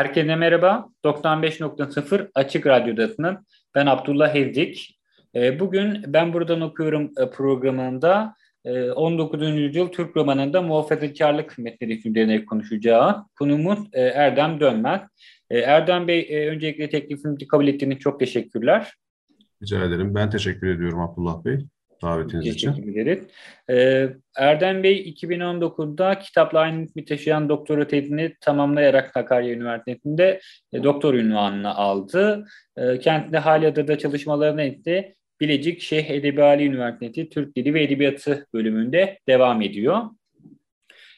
Herkese merhaba. 95.0 Açık Radyo'dasınız. Ben Abdullah Evcik. Ee, bugün Ben Buradan Okuyorum e, programında 19. E, yüzyıl Türk romanında muhafazakarlık metnleri üzerine konuşacağı konumuz e, Erdem Dönmez. Erdem Bey öncelikle teklifimizi kabul ettiğiniz çok teşekkürler. Rica ederim. Ben teşekkür ediyorum Abdullah Bey davetiniz için. Teşekkür ederiz. Ee, Erdem Bey 2019'da kitapla aynı ismi taşıyan doktora tezini tamamlayarak Sakarya Üniversitesi'nde e, doktor ünvanını aldı. E, kendinde Halyada'da çalışmalarını etti. Bilecik Şeyh Edebiyali Üniversitesi Türk Dili ve Edebiyatı bölümünde devam ediyor.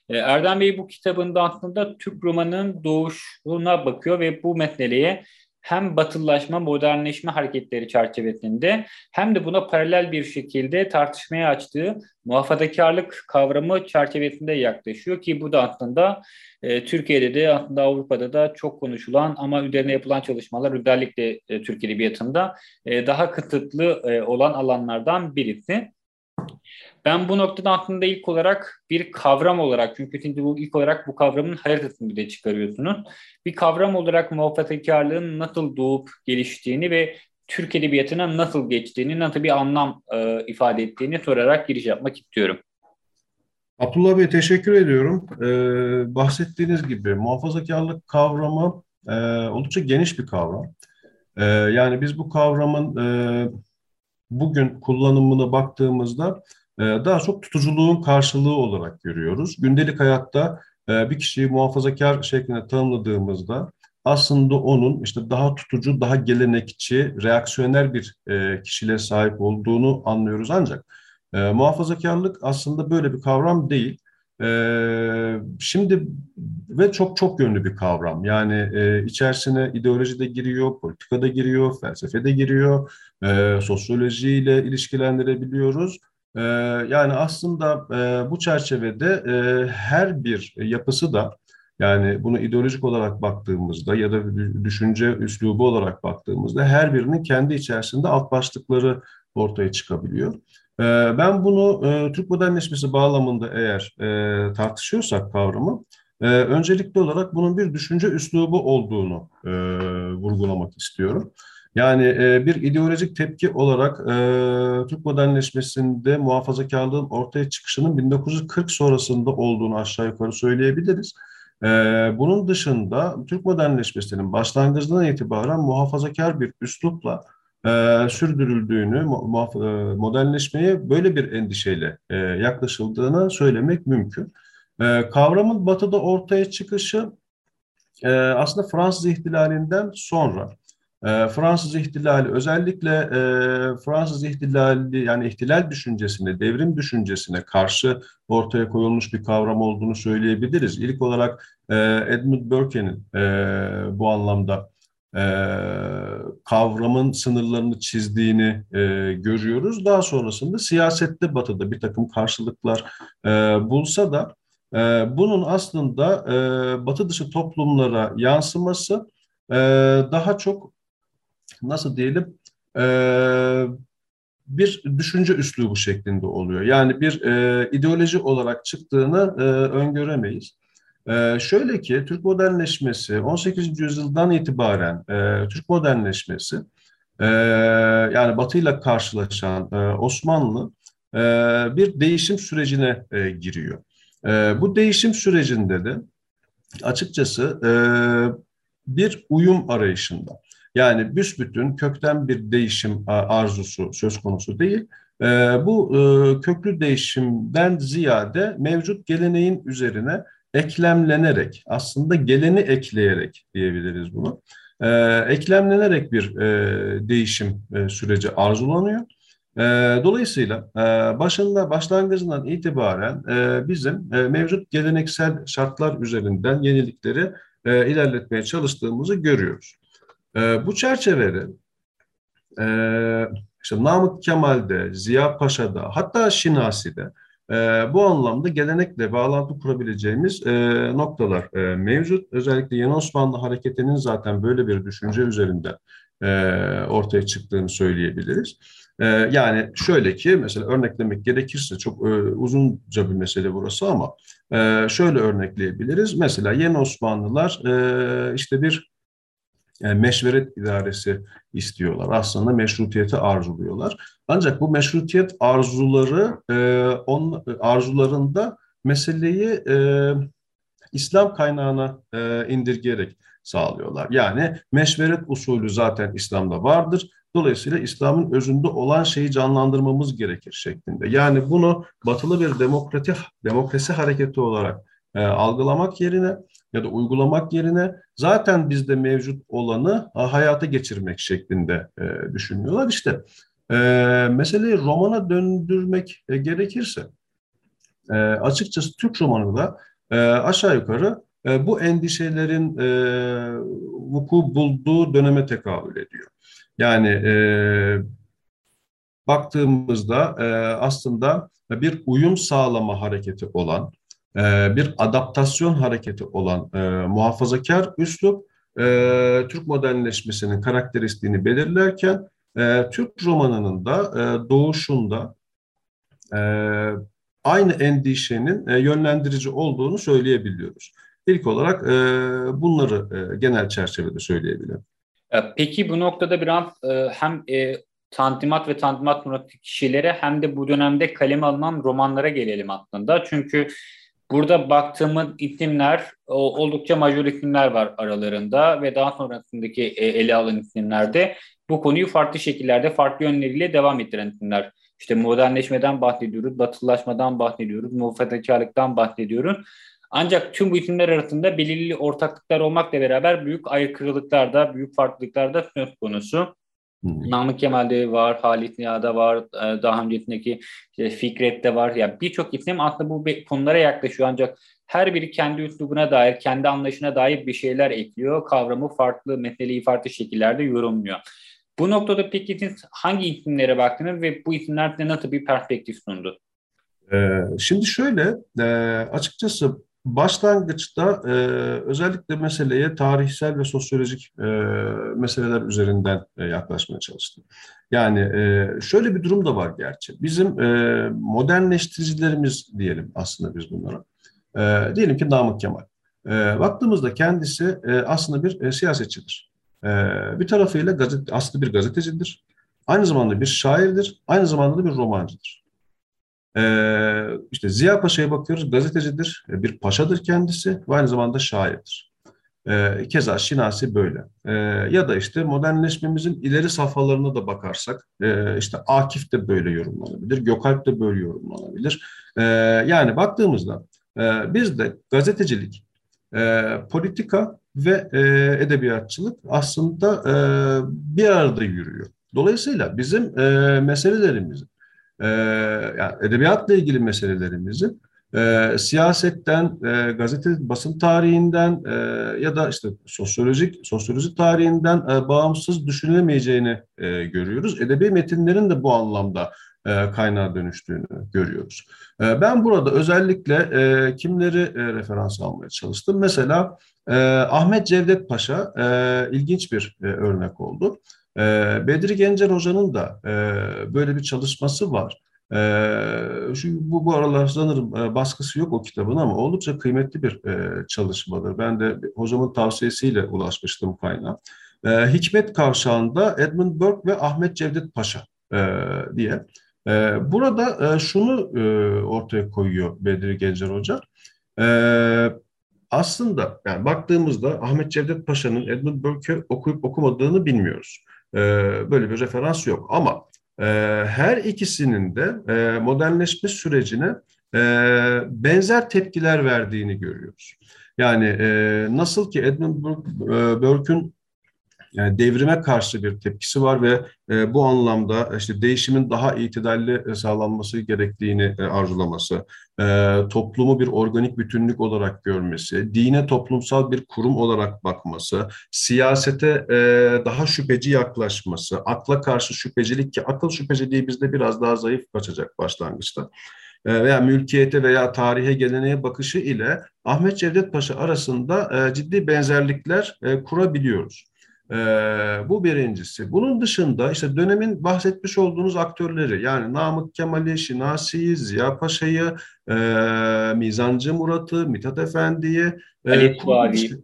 E, Erdem Bey bu kitabında aslında Türk romanının doğuşuna bakıyor ve bu meseleye hem batılılaşma, modernleşme hareketleri çerçevesinde hem de buna paralel bir şekilde tartışmaya açtığı muhafazakarlık kavramı çerçevesinde yaklaşıyor ki bu da aslında e, Türkiye'de de aslında Avrupa'da da çok konuşulan ama üzerine yapılan çalışmalar özellikle e, Türk Edebiyatı'nda e, daha kısıtlı e, olan alanlardan birisi. Ben bu noktada aslında ilk olarak bir kavram olarak çünkü şimdi bu ilk olarak bu kavramın haritasını bir de çıkarıyorsunuz. Bir kavram olarak muhafazakarlığın nasıl doğup geliştiğini ve Türk Edebiyatı'na nasıl geçtiğini, nasıl bir anlam e, ifade ettiğini sorarak giriş yapmak istiyorum. Abdullah Bey teşekkür ediyorum. Ee, bahsettiğiniz gibi muhafazakarlık kavramı e, oldukça geniş bir kavram. E, yani biz bu kavramın e, bugün kullanımına baktığımızda daha çok tutuculuğun karşılığı olarak görüyoruz. Gündelik hayatta e, bir kişiyi muhafazakar şeklinde tanımladığımızda aslında onun işte daha tutucu, daha gelenekçi, reaksiyoner bir e, kişiliğe sahip olduğunu anlıyoruz ancak muhafazakarlık aslında böyle bir kavram değil. şimdi ve çok çok yönlü bir kavram. Yani e, içerisine ideoloji de giriyor, politika da giriyor, felsefe de giriyor, e, sosyolojiyle ilişkilendirebiliyoruz. E, yani aslında e, bu çerçevede e, her bir yapısı da yani bunu ideolojik olarak baktığımızda ya da düşünce üslubu olarak baktığımızda her birinin kendi içerisinde alt başlıkları ortaya çıkabiliyor. Ben bunu Türk modernleşmesi bağlamında eğer tartışıyorsak kavramı, öncelikli olarak bunun bir düşünce üslubu olduğunu vurgulamak istiyorum. Yani e, bir ideolojik tepki olarak e, Türk modernleşmesinde muhafazakarlığın ortaya çıkışının 1940 sonrasında olduğunu aşağı yukarı söyleyebiliriz. E, bunun dışında Türk modernleşmesinin başlangıcından itibaren muhafazakar bir üslupla e, sürdürüldüğünü, e, modernleşmeye böyle bir endişeyle e, yaklaşıldığını söylemek mümkün. E, kavramın batıda ortaya çıkışı e, aslında Fransız ihtilalinden sonra. E, Fransız ihtilali özellikle e, Fransız ihtilali yani ihtilal düşüncesine, devrim düşüncesine karşı ortaya koyulmuş bir kavram olduğunu söyleyebiliriz. İlk olarak e, Edmund Burke'nin e, bu anlamda kavramın sınırlarını çizdiğini görüyoruz. Daha sonrasında siyasette batıda bir takım karşılıklar bulsa da bunun aslında batı dışı toplumlara yansıması daha çok nasıl diyelim e, bir düşünce üslubu şeklinde oluyor. Yani bir e, ideoloji olarak çıktığını e, öngöremeyiz. E, şöyle ki Türk modernleşmesi 18. yüzyıldan itibaren e, Türk modernleşmesi e, yani Batı ile karşılaşan e, Osmanlı e, bir değişim sürecine e, giriyor. E, bu değişim sürecinde de açıkçası e, bir uyum arayışında. Yani büsbütün kökten bir değişim arzusu söz konusu değil. Ee, bu e, köklü değişimden ziyade mevcut geleneğin üzerine eklemlenerek, aslında geleni ekleyerek diyebiliriz bunu. Ee, eklemlenerek bir e, değişim e, süreci arzulanıyor. dolayısıyla başında başlangıcından itibaren bizim mevcut geleneksel şartlar üzerinden yenilikleri ilerletmeye çalıştığımızı görüyoruz. Bu çerçevede işte Namık Kemal'de, Ziya Paşa'da hatta Şinasi'de e, bu anlamda gelenekle bağlantı kurabileceğimiz e, noktalar e, mevcut. Özellikle Yeni Osmanlı hareketinin zaten böyle bir düşünce üzerinde e, ortaya çıktığını söyleyebiliriz. E, yani şöyle ki mesela örneklemek gerekirse çok e, uzunca bir mesele burası ama e, şöyle örnekleyebiliriz. Mesela Yeni Osmanlılar e, işte bir yani meşveret idaresi istiyorlar. Aslında meşrutiyeti arzuluyorlar. Ancak bu meşrutiyet arzuları e, on, arzularında meseleyi e, İslam kaynağına e, indirgeyerek sağlıyorlar. Yani meşveret usulü zaten İslam'da vardır. Dolayısıyla İslam'ın özünde olan şeyi canlandırmamız gerekir şeklinde. Yani bunu batılı bir demokrati, demokrasi hareketi olarak e, algılamak yerine ya da uygulamak yerine zaten bizde mevcut olanı hayata geçirmek şeklinde e, düşünüyorlar. İşte e, meseleyi romana döndürmek e, gerekirse e, açıkçası Türk romanı da e, aşağı yukarı e, bu endişelerin e, vuku bulduğu döneme tekabül ediyor. Yani e, baktığımızda e, aslında bir uyum sağlama hareketi olan e, bir adaptasyon hareketi olan e, muhafazakar üslup e, Türk modernleşmesinin karakteristiğini belirlerken e, Türk romanının da e, doğuşunda e, aynı endişenin e, yönlendirici olduğunu söyleyebiliyoruz. İlk olarak e, bunları e, genel çerçevede söyleyebilirim. Peki bu noktada biraz e, hem e, Tantimat ve Tantimat kişilere hem de bu dönemde kaleme alınan romanlara gelelim aslında. Çünkü Burada baktığımız isimler oldukça majör isimler var aralarında ve daha sonrasındaki e, ele alınan isimlerde bu konuyu farklı şekillerde, farklı yönleriyle devam ettiren isimler. İşte modernleşmeden bahsediyoruz, batılılaşmadan bahsediyoruz, muhafazakarlıktan bahsediyoruz. Ancak tüm bu isimler arasında belirli ortaklıklar olmakla beraber büyük aykırılıklar da, büyük farklılıklar da söz konusu. Hmm. Namık Kemal'de var, Halit Niya'da var, e, daha öncesindeki işte Fikret'te var. Ya yani birçok isim aslında bu konulara yaklaşıyor ancak her biri kendi üslubuna dair, kendi anlayışına dair bir şeyler ekliyor. Kavramı farklı, meseleyi farklı şekillerde yorumluyor. Bu noktada peki siz hangi isimlere baktınız ve bu isimler size nasıl bir perspektif sundu? Ee, şimdi şöyle, e, açıkçası Başlangıçta e, özellikle meseleye tarihsel ve sosyolojik e, meseleler üzerinden e, yaklaşmaya çalıştım. Yani e, şöyle bir durum da var gerçi. Bizim e, modernleştiricilerimiz diyelim aslında biz bunlara. E, diyelim ki Namık Kemal. E, baktığımızda kendisi e, aslında bir e, siyasetçidir. E, bir tarafıyla gazete, aslında bir gazetecidir. Aynı zamanda bir şairdir. Aynı zamanda da bir romancıdır. Ee, işte Ziya Paşa'ya bakıyoruz, gazetecidir, e, bir paşadır kendisi ve aynı zamanda şairdir. Ee, keza Şinasi böyle. Ee, ya da işte modernleşmemizin ileri safhalarına da bakarsak, e, işte Akif de böyle yorumlanabilir, Gökalp de böyle yorumlanabilir. Ee, yani baktığımızda e, bizde gazetecilik, e, politika ve e, edebiyatçılık aslında e, bir arada yürüyor. Dolayısıyla bizim e, meselelerimizi e, yani edebiyatla ilgili meselelerimizi e, siyasetten, e, gazete basın tarihinden e, ya da işte sosyolojik sosyoloji tarihinden e, bağımsız düşünülemeyeceğini e, görüyoruz. Edebi metinlerin de bu anlamda e, kaynağa dönüştüğünü görüyoruz. E, ben burada özellikle e, kimleri e, referans almaya çalıştım. Mesela e, Ahmet Cevdet Paşa e, ilginç bir e, örnek oldu. Bedri Gencer Hoca'nın da böyle bir çalışması var. Şu, bu, bu aralar sanırım baskısı yok o kitabın ama oldukça kıymetli bir çalışmadır. Ben de hocamın tavsiyesiyle ulaşmıştım kaynağa. Hikmet Kavşağı'nda Edmund Burke ve Ahmet Cevdet Paşa diye. Burada şunu ortaya koyuyor Bedri Gencer Hoca. Aslında yani baktığımızda Ahmet Cevdet Paşa'nın Edmund Burke'ü okuyup okumadığını bilmiyoruz. E, böyle bir referans yok ama e, her ikisinin de e, modernleşme sürecine e, benzer tepkiler verdiğini görüyoruz. Yani nasıl ki Edmund Burke'ün yani devrime karşı bir tepkisi var ve e, bu anlamda işte değişimin daha itidalli e, sağlanması gerektiğini e, arzulaması, e, toplumu bir organik bütünlük olarak görmesi, dine toplumsal bir kurum olarak bakması, siyasete e, daha şüpheci yaklaşması, akla karşı şüphecilik ki akıl şüpheciliği bizde biraz daha zayıf kaçacak başlangıçta e, veya mülkiyete veya tarihe geleneğe bakışı ile Ahmet Cevdet Paşa arasında e, ciddi benzerlikler e, kurabiliyoruz. Ee, bu birincisi. Bunun dışında işte dönemin bahsetmiş olduğunuz aktörleri yani Namık Kemal'i, Şinasi'yi, Ziya Paşa'yı, e, Mizancı Murat'ı, Mithat Efendi'yi, Ali Kuvavi.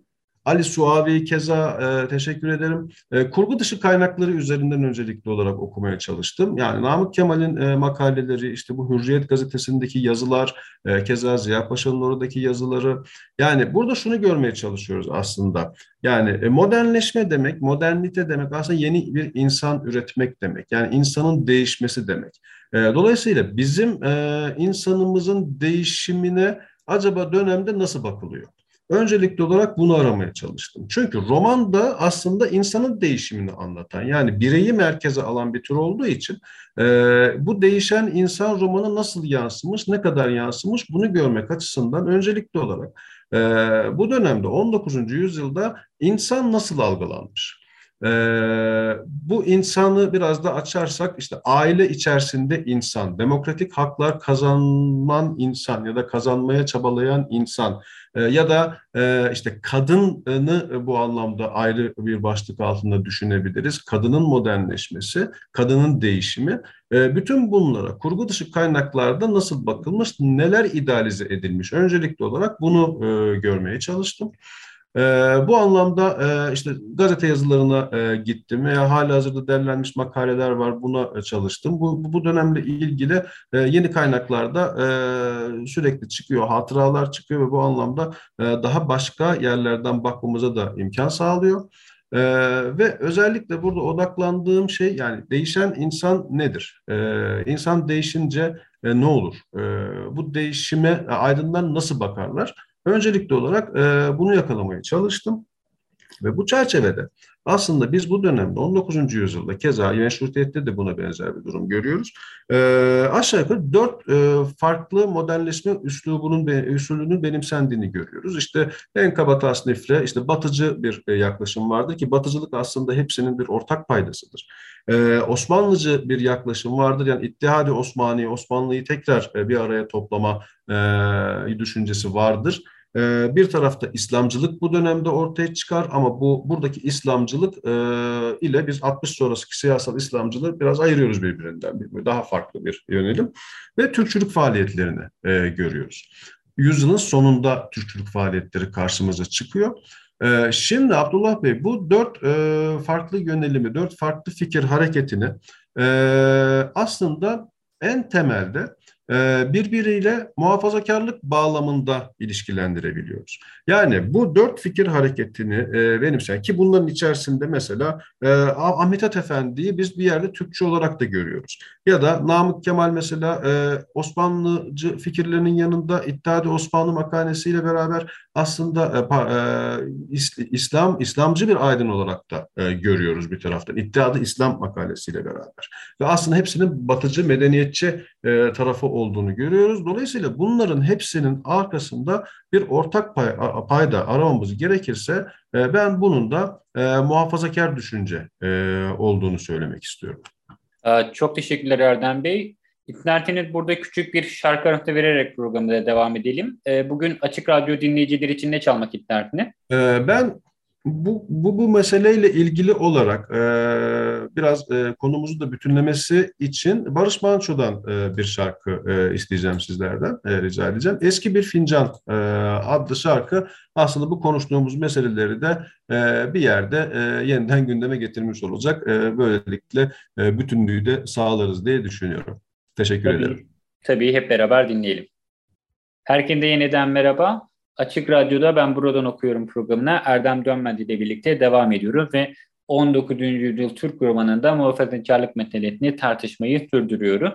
Ali Suavi keza e, teşekkür ederim. E, kurgu dışı kaynakları üzerinden öncelikli olarak okumaya çalıştım. Yani Namık Kemal'in e, makaleleri, işte bu Hürriyet gazetesindeki yazılar, e, keza Ziya Paşa'nın oradaki yazıları. Yani burada şunu görmeye çalışıyoruz aslında. Yani e, modernleşme demek, modernite demek aslında yeni bir insan üretmek demek. Yani insanın değişmesi demek. E, dolayısıyla bizim e, insanımızın değişimine acaba dönemde nasıl bakılıyor? Öncelikli olarak bunu aramaya çalıştım. Çünkü roman da aslında insanın değişimini anlatan yani bireyi merkeze alan bir tür olduğu için e, bu değişen insan romanı nasıl yansımış, ne kadar yansımış bunu görmek açısından öncelikli olarak e, bu dönemde 19. yüzyılda insan nasıl algılanmış? Ee, bu insanı biraz da açarsak işte aile içerisinde insan, demokratik haklar kazanman insan ya da kazanmaya çabalayan insan e, ya da e, işte kadını bu anlamda ayrı bir başlık altında düşünebiliriz. Kadının modernleşmesi, kadının değişimi. E, bütün bunlara kurgu dışı kaynaklarda nasıl bakılmış, neler idealize edilmiş? Öncelikli olarak bunu e, görmeye çalıştım. E, bu anlamda e, işte gazete yazılarına e, gittim veya hali hazırda derlenmiş makaleler var buna çalıştım. Bu, bu dönemle ilgili e, yeni kaynaklarda e, sürekli çıkıyor, hatıralar çıkıyor ve bu anlamda e, daha başka yerlerden bakmamıza da imkan sağlıyor. Ee, ve özellikle burada odaklandığım şey yani değişen insan nedir? Ee, insan değişince e, ne olur? Ee, bu değişime aydınlar nasıl bakarlar? Öncelikli olarak e, bunu yakalamaya çalıştım. Ve bu çerçevede aslında biz bu dönemde 19. yüzyılda keza meşrutiyette de buna benzer bir durum görüyoruz. E, aşağı yukarı dört e, farklı modernleşme üslubunun üsulünün benimsendiğini görüyoruz. İşte en kaba tasnifle işte batıcı bir e, yaklaşım vardı ki batıcılık aslında hepsinin bir ortak paydasıdır. E, Osmanlıcı bir yaklaşım vardır. Yani İttihadi Osmani, Osmanlı'yı tekrar e, bir araya toplama e, düşüncesi vardır. Ee, bir tarafta İslamcılık bu dönemde ortaya çıkar ama bu buradaki İslamcılık e, ile biz 60 sonrasındaki siyasal İslamcılığı biraz ayırıyoruz birbirinden. Daha farklı bir yönelim ve Türkçülük faaliyetlerini e, görüyoruz. Yüzyılın sonunda Türkçülük faaliyetleri karşımıza çıkıyor. E, şimdi Abdullah Bey bu dört farklı yönelimi, dört farklı fikir hareketini aslında en temelde birbiriyle muhafazakarlık bağlamında ilişkilendirebiliyoruz. Yani bu dört fikir hareketini e, benimseyen ki bunların içerisinde mesela e, Ahmet Hat Efendi'yi biz bir yerde Türkçe olarak da görüyoruz. Ya da Namık Kemal mesela Osmanlıcı fikirlerinin yanında İttihadi Osmanlı makalesiyle beraber aslında İslam İslamcı bir aydın olarak da görüyoruz bir taraftan. İttihadi İslam makalesiyle beraber. Ve aslında hepsinin batıcı, medeniyetçi tarafı olduğunu görüyoruz. Dolayısıyla bunların hepsinin arkasında bir ortak pay, payda aramamız gerekirse e, ben bunun da e, muhafazakar düşünce e, olduğunu söylemek istiyorum. Çok teşekkürler Erdem Bey. İnternet burada küçük bir şarkı arası vererek programda devam edelim. Bugün Açık Radyo dinleyicileri için ne çalmak internetine? Ben bu, bu, bu meseleyle ilgili olarak e, biraz e, konumuzu da bütünlemesi için Barış Manço'dan e, bir şarkı e, isteyeceğim sizlerden, e, rica edeceğim. Eski Bir Fincan e, adlı şarkı aslında bu konuştuğumuz meseleleri de e, bir yerde e, yeniden gündeme getirmiş olacak. E, böylelikle e, bütünlüğü de sağlarız diye düşünüyorum. Teşekkür tabii, ederim. Tabii hep beraber dinleyelim. Herkese yeniden merhaba. Açık Radyo'da ben buradan okuyorum programına Erdem Dönmedi ile birlikte devam ediyoruz ve 19. yüzyıl Türk romanında muhafazakarlık meselesini tartışmayı sürdürüyorum.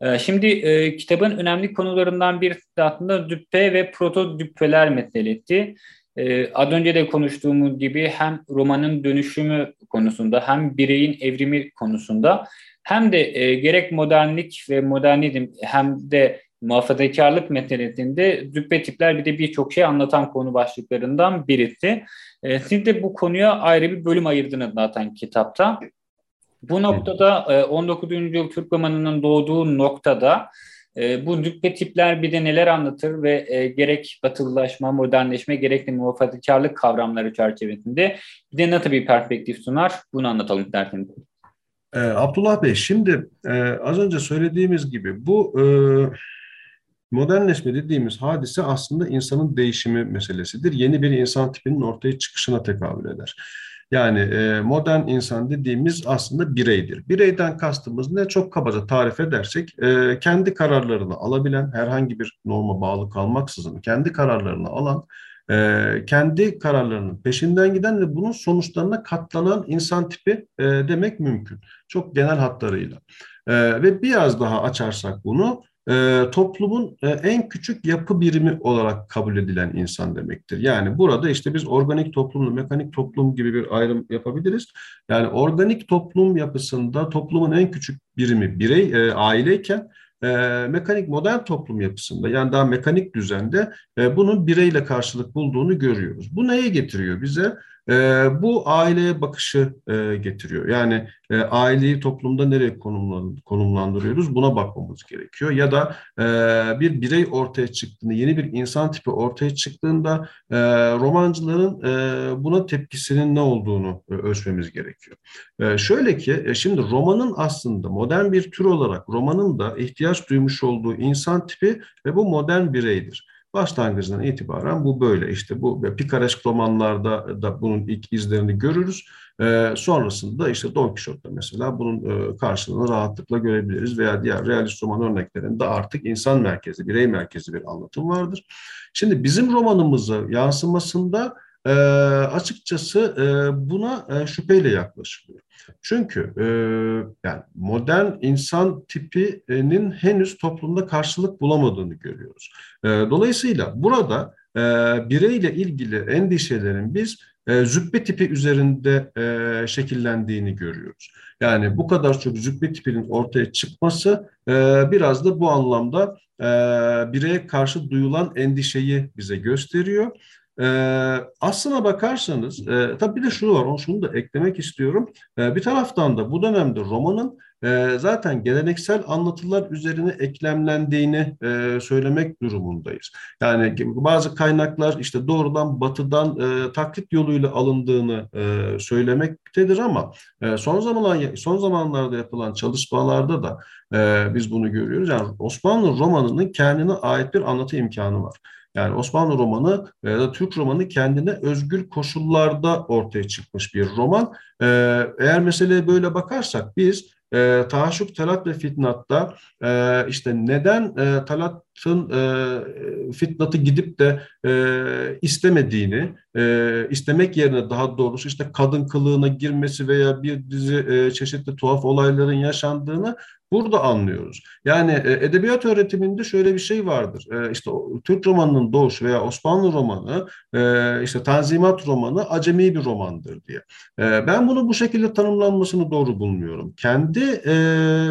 Ee, şimdi e, kitabın önemli konularından bir aslında düppe ve proto düppeler meselesi. E, az önce de konuştuğumuz gibi hem romanın dönüşümü konusunda hem bireyin evrimi konusunda hem de e, gerek modernlik ve modernizm hem de muhafazakarlık meselesinde züppe tipler bir de birçok şey anlatan konu başlıklarından birisi. E, siz de bu konuya ayrı bir bölüm ayırdınız zaten kitapta. Bu noktada 19. E, yüzyıl Türk romanının doğduğu noktada e, bu züppe tipler bir de neler anlatır ve e, gerek batılılaşma, modernleşme, gerek de muhafazakarlık kavramları çerçevesinde bir de nasıl bir perspektif sunar bunu anlatalım derseniz. Ee, Abdullah Bey şimdi e, az önce söylediğimiz gibi bu e, modernleşme dediğimiz hadise aslında insanın değişimi meselesidir. Yeni bir insan tipinin ortaya çıkışına tekabül eder. Yani e, modern insan dediğimiz aslında bireydir. Bireyden kastımız ne? Çok kabaca tarif edersek e, kendi kararlarını alabilen, herhangi bir norma bağlı kalmaksızın kendi kararlarını alan, e, kendi kararlarının peşinden giden ve bunun sonuçlarına katlanan insan tipi demek mümkün. Çok genel hatlarıyla. Ve biraz daha açarsak bunu e, toplumun e, en küçük yapı birimi olarak kabul edilen insan demektir. Yani burada işte biz organik toplumla mekanik toplum gibi bir ayrım yapabiliriz. Yani organik toplum yapısında toplumun en küçük birimi birey, e, aileyken e, mekanik modern toplum yapısında yani daha mekanik düzende e, bunun bireyle karşılık bulduğunu görüyoruz. Bu neye getiriyor bize? E, bu aileye bakışı e, getiriyor. Yani e, aileyi toplumda nereye konumlandırıyoruz buna bakmamız gerekiyor. Ya da e, bir birey ortaya çıktığında, yeni bir insan tipi ortaya çıktığında romancıların buna tepkisinin ne olduğunu ölçmemiz gerekiyor. Şöyle ki şimdi romanın aslında modern bir tür olarak romanın da ihtiyaç duymuş olduğu insan tipi ve bu modern bireydir. Başlangıcından itibaren bu böyle. İşte bu pikaresk romanlarda da bunun ilk izlerini görürüz. E, sonrasında işte Don Quixote'da mesela bunun e, karşılığını rahatlıkla görebiliriz veya diğer realist roman örneklerinde artık insan merkezi, birey merkezi bir anlatım vardır. Şimdi bizim romanımıza yansımasında e, açıkçası e, buna e, şüpheyle yaklaşılıyor. Çünkü e, yani modern insan tipinin henüz toplumda karşılık bulamadığını görüyoruz. E, dolayısıyla burada e, bireyle ilgili endişelerin biz e, züppe tipi üzerinde e, şekillendiğini görüyoruz. Yani bu kadar çok züppe tipinin ortaya çıkması e, biraz da bu anlamda e, bireye karşı duyulan endişeyi bize gösteriyor. Ee, aslına bakarsanız, e, tabii bir de şu var, onu şunu da eklemek istiyorum. E, bir taraftan da bu dönemde romanın e, zaten geleneksel anlatılar üzerine eklemlendiğini e, söylemek durumundayız. Yani bazı kaynaklar işte doğrudan batıdan e, taklit yoluyla alındığını e, söylemektedir ama e, son zamanlar son zamanlarda yapılan çalışmalarda da e, biz bunu görüyoruz. Yani Osmanlı romanının kendine ait bir anlatı imkanı var. Yani Osmanlı romanı ya da Türk romanı kendine özgür koşullarda ortaya çıkmış bir roman. Ee, eğer meseleye böyle bakarsak biz e, Taşuk, Talat ve Fitnat'ta e, işte neden e, Talat'ın e, Fitnat'ı gidip de e, istemediğini, e, istemek yerine daha doğrusu işte kadın kılığına girmesi veya bir dizi e, çeşitli tuhaf olayların yaşandığını burada anlıyoruz. Yani e, edebiyat öğretiminde şöyle bir şey vardır. E, işte Türk romanının doğuş veya Osmanlı romanı, e, işte Tanzimat romanı acemi bir romandır diye. E, ben bunu bu şekilde tanımlanmasını doğru bulmuyorum. Kendi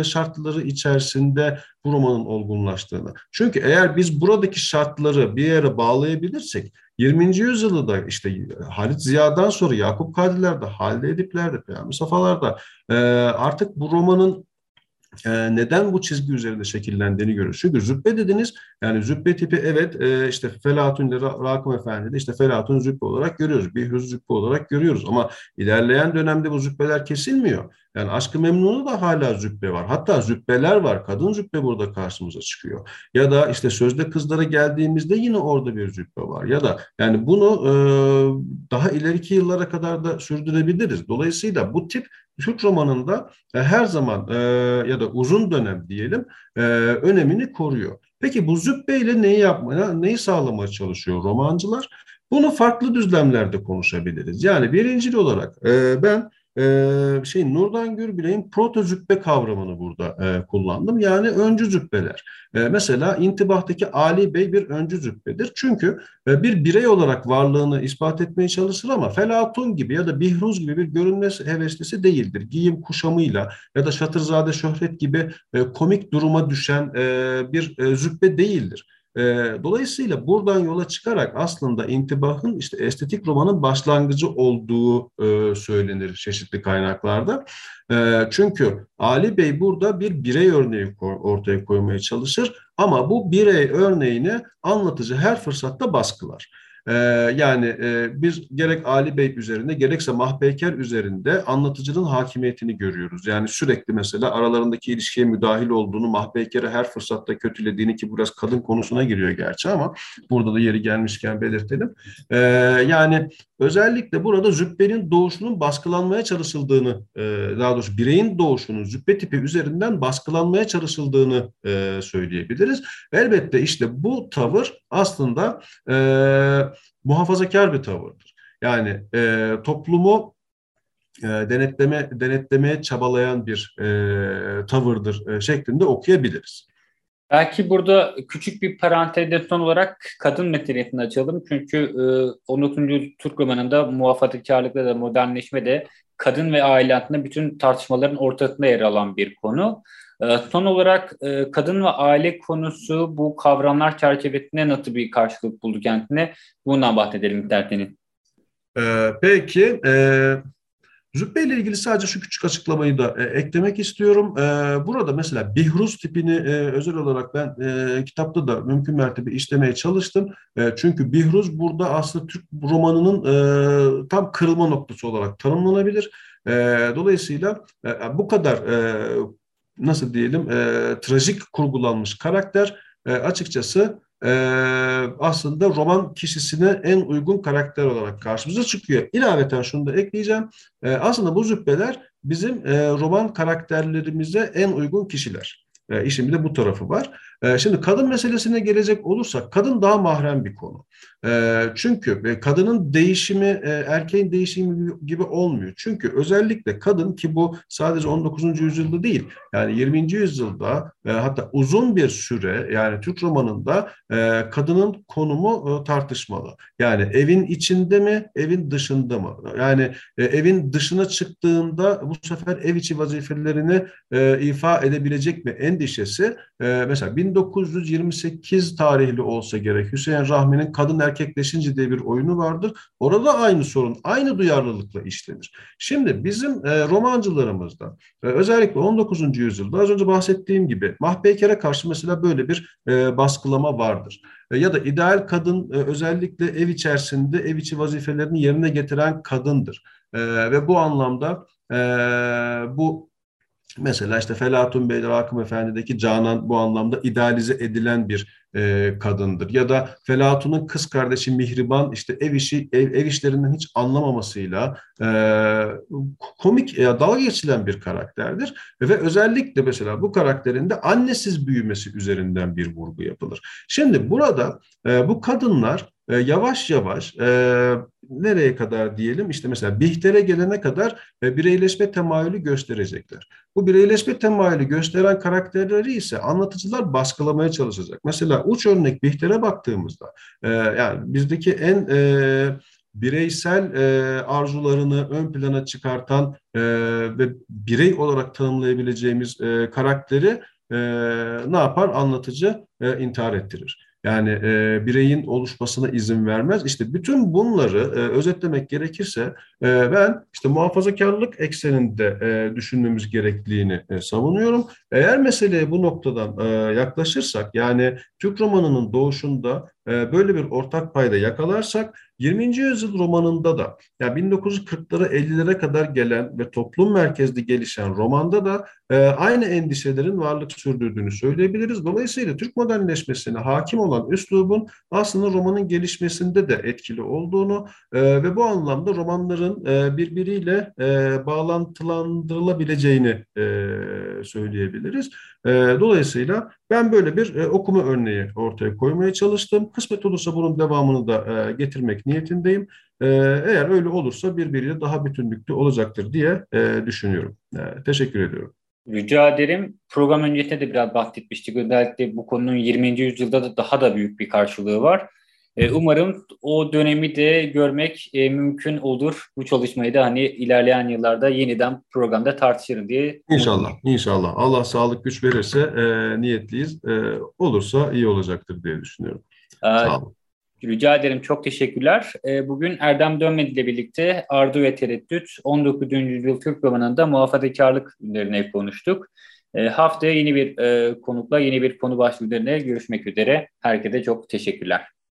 şartları içerisinde bu romanın olgunlaştığını. Çünkü eğer biz buradaki şartları bir yere bağlayabilirsek 20. yüzyılda da işte Halit Ziya'dan sonra Yakup Kadriler'de, Halide Edipler'de, Peyami Safalar'da artık bu romanın e, neden bu çizgi üzerinde şekillendiğini görüyoruz. Çünkü züppe dediniz, yani züppe tipi evet e, işte Felatun ile Rakım Efendi'de işte Felatun züppe olarak görüyoruz. Bir hüz züppe olarak görüyoruz ama ilerleyen dönemde bu züppeler kesilmiyor. Yani Aşkı Memnun'da da hala züppe var. Hatta züppeler var. Kadın züppe burada karşımıza çıkıyor. Ya da işte Sözde Kızlara geldiğimizde yine orada bir züppe var. Ya da yani bunu e, daha ileriki yıllara kadar da sürdürebiliriz. Dolayısıyla bu tip Türk romanında e, her zaman e, ya da uzun dönem diyelim e, önemini koruyor. Peki bu zübbeyle neyi yapmaya, neyi sağlamaya çalışıyor romancılar? Bunu farklı düzlemlerde konuşabiliriz. Yani birincil olarak ben e, şey Nurdan Gürbülek'in proto züppe kavramını burada e, kullandım. Yani öncü züppeler. E, mesela intibahtaki Ali Bey bir öncü züppedir. Çünkü e, bir birey olarak varlığını ispat etmeye çalışır ama Felatun gibi ya da Bihruz gibi bir görünme heveslisi değildir. Giyim kuşamıyla ya da Şatırzade Şöhret gibi e, komik duruma düşen e, bir e, züppe değildir. E, dolayısıyla buradan yola çıkarak aslında intibahın işte estetik romanın başlangıcı olduğu e, söylenir çeşitli kaynaklarda. E, çünkü Ali Bey burada bir birey örneği ortaya koymaya çalışır ama bu birey örneğini anlatıcı her fırsatta baskılar. Ee, yani e, biz gerek Ali Bey üzerinde gerekse Mahpeyker üzerinde anlatıcının hakimiyetini görüyoruz. Yani sürekli mesela aralarındaki ilişkiye müdahil olduğunu, Mahpeyker'i her fırsatta kötülediğini ki biraz kadın konusuna giriyor gerçi ama burada da yeri gelmişken belirtelim. Ee, yani özellikle burada zübbenin doğuşunun baskılanmaya çalışıldığını, e, daha doğrusu bireyin doğuşunun zübbe tipi üzerinden baskılanmaya çalışıldığını e, söyleyebiliriz. Elbette işte bu tavır aslında e, muhafazakar bir tavırdır. Yani e, toplumu e, denetleme denetlemeye çabalayan bir e, tavırdır e, şeklinde okuyabiliriz. Belki burada küçük bir parantezde son olarak kadın meselesini açalım. Çünkü e, 19. Türk romanında muhafazakarlıkta da modernleşme de kadın ve aile hakkında bütün tartışmaların ortasında yer alan bir konu. E, son olarak e, kadın ve aile konusu bu kavramlar çerçevesinde nasıl bir karşılık buldu kendine? Bundan bahsedelim isterseniz. Ee, peki, e, Zübbe ile ilgili sadece şu küçük açıklamayı da e, eklemek istiyorum. E, burada mesela Bihruz tipini e, özel olarak ben e, kitapta da mümkün mertebe işlemeye çalıştım. Çünkü Bihruz burada aslında Türk romanının tam kırılma noktası olarak tanımlanabilir. Dolayısıyla bu kadar nasıl diyelim e, trajik kurgulanmış karakter e, açıkçası e, aslında roman kişisine en uygun karakter olarak karşımıza çıkıyor. İlaveten şunu da ekleyeceğim. E, aslında bu zübbeler bizim e, roman karakterlerimize en uygun kişiler. E, işin bir de bu tarafı var. E, şimdi kadın meselesine gelecek olursak kadın daha mahrem bir konu. E, çünkü kadının değişimi e, erkeğin değişimi gibi olmuyor. Çünkü özellikle kadın ki bu sadece 19. yüzyılda değil yani 20. yüzyılda e, hatta uzun bir süre yani Türk romanında e, kadının konumu tartışmalı. Yani evin içinde mi evin dışında mı? Yani evin dışına çıktığında bu sefer ev içi vazifelerini ifa edebilecek mi endişesi mesela 1928 tarihli olsa gerek Hüseyin Rahmi'nin kadın erkekleşince diye bir oyunu vardır. Orada aynı sorun, aynı duyarlılıkla işlenir. Şimdi bizim e, romancılarımızda e, özellikle 19. yüzyılda az önce bahsettiğim gibi Mahpeyker'e karşı mesela böyle bir e, baskılama vardır. Ya da ideal kadın özellikle ev içerisinde ev içi vazifelerini yerine getiren kadındır. Ve bu anlamda bu Mesela işte Felatun Bey Rakım Efendi'deki Canan bu anlamda idealize edilen bir e, kadındır. Ya da Felatun'un kız kardeşi Mihriban işte ev işi ev, ev işlerinden hiç anlamamasıyla e, komik ya dalga geçilen bir karakterdir. Ve özellikle mesela bu karakterin de annesiz büyümesi üzerinden bir vurgu yapılır. Şimdi burada e, bu kadınlar e, yavaş yavaş e, nereye kadar diyelim işte mesela Bihter'e gelene kadar e, bireyleşme temayülü gösterecekler. Bu bireyleşme temayülü gösteren karakterleri ise anlatıcılar baskılamaya çalışacak. Mesela uç örnek Bihter'e baktığımızda e, yani bizdeki en e, bireysel e, arzularını ön plana çıkartan e, ve birey olarak tanımlayabileceğimiz e, karakteri e, ne yapar? Anlatıcı e, intihar ettirir. Yani e, bireyin oluşmasına izin vermez. İşte bütün bunları e, özetlemek gerekirse e, ben işte muhafazakarlık ekseninde e, düşünmemiz gerektiğini e, savunuyorum. Eğer meseleye bu noktadan e, yaklaşırsak yani Türk romanının doğuşunda e, böyle bir ortak payda yakalarsak 20. yüzyıl romanında da yani 1940'lara 50'lere kadar gelen ve toplum merkezli gelişen romanda da e, aynı endişelerin varlık sürdürdüğünü söyleyebiliriz. Dolayısıyla Türk modernleşmesine hakim olan üslubun aslında romanın gelişmesinde de etkili olduğunu e, ve bu anlamda romanların e, birbiriyle e, bağlantılandırılabileceğini e, söyleyebiliriz. E, dolayısıyla Ben böyle bir e, okuma örneği ortaya koymaya çalıştım. Kısmet olursa bunun devamını da e, getirmek niyetindeyim. E, eğer öyle olursa birbiriyle daha bütünlüklü olacaktır diye e, düşünüyorum. E, teşekkür ediyorum. Rica ederim. Program öncesinde de biraz bahsetmiştik. Özellikle bu konunun 20. yüzyılda da daha da büyük bir karşılığı var. E, umarım o dönemi de görmek e, mümkün olur. Bu çalışmayı da hani ilerleyen yıllarda yeniden programda tartışırım diye. İnşallah, inşallah. Allah sağlık güç verirse e, niyetliyiz. E, olursa iyi olacaktır diye düşünüyorum. Ee, Sağ olun. Rica ederim. Çok teşekkürler. Bugün Erdem Dönmedi ile birlikte Ardu ve Tereddüt 19. yüzyıl Türk romanında muhafazakarlık üzerine konuştuk. Haftaya yeni bir konukla yeni bir konu başlığı üzerine görüşmek üzere. Herkese çok teşekkürler.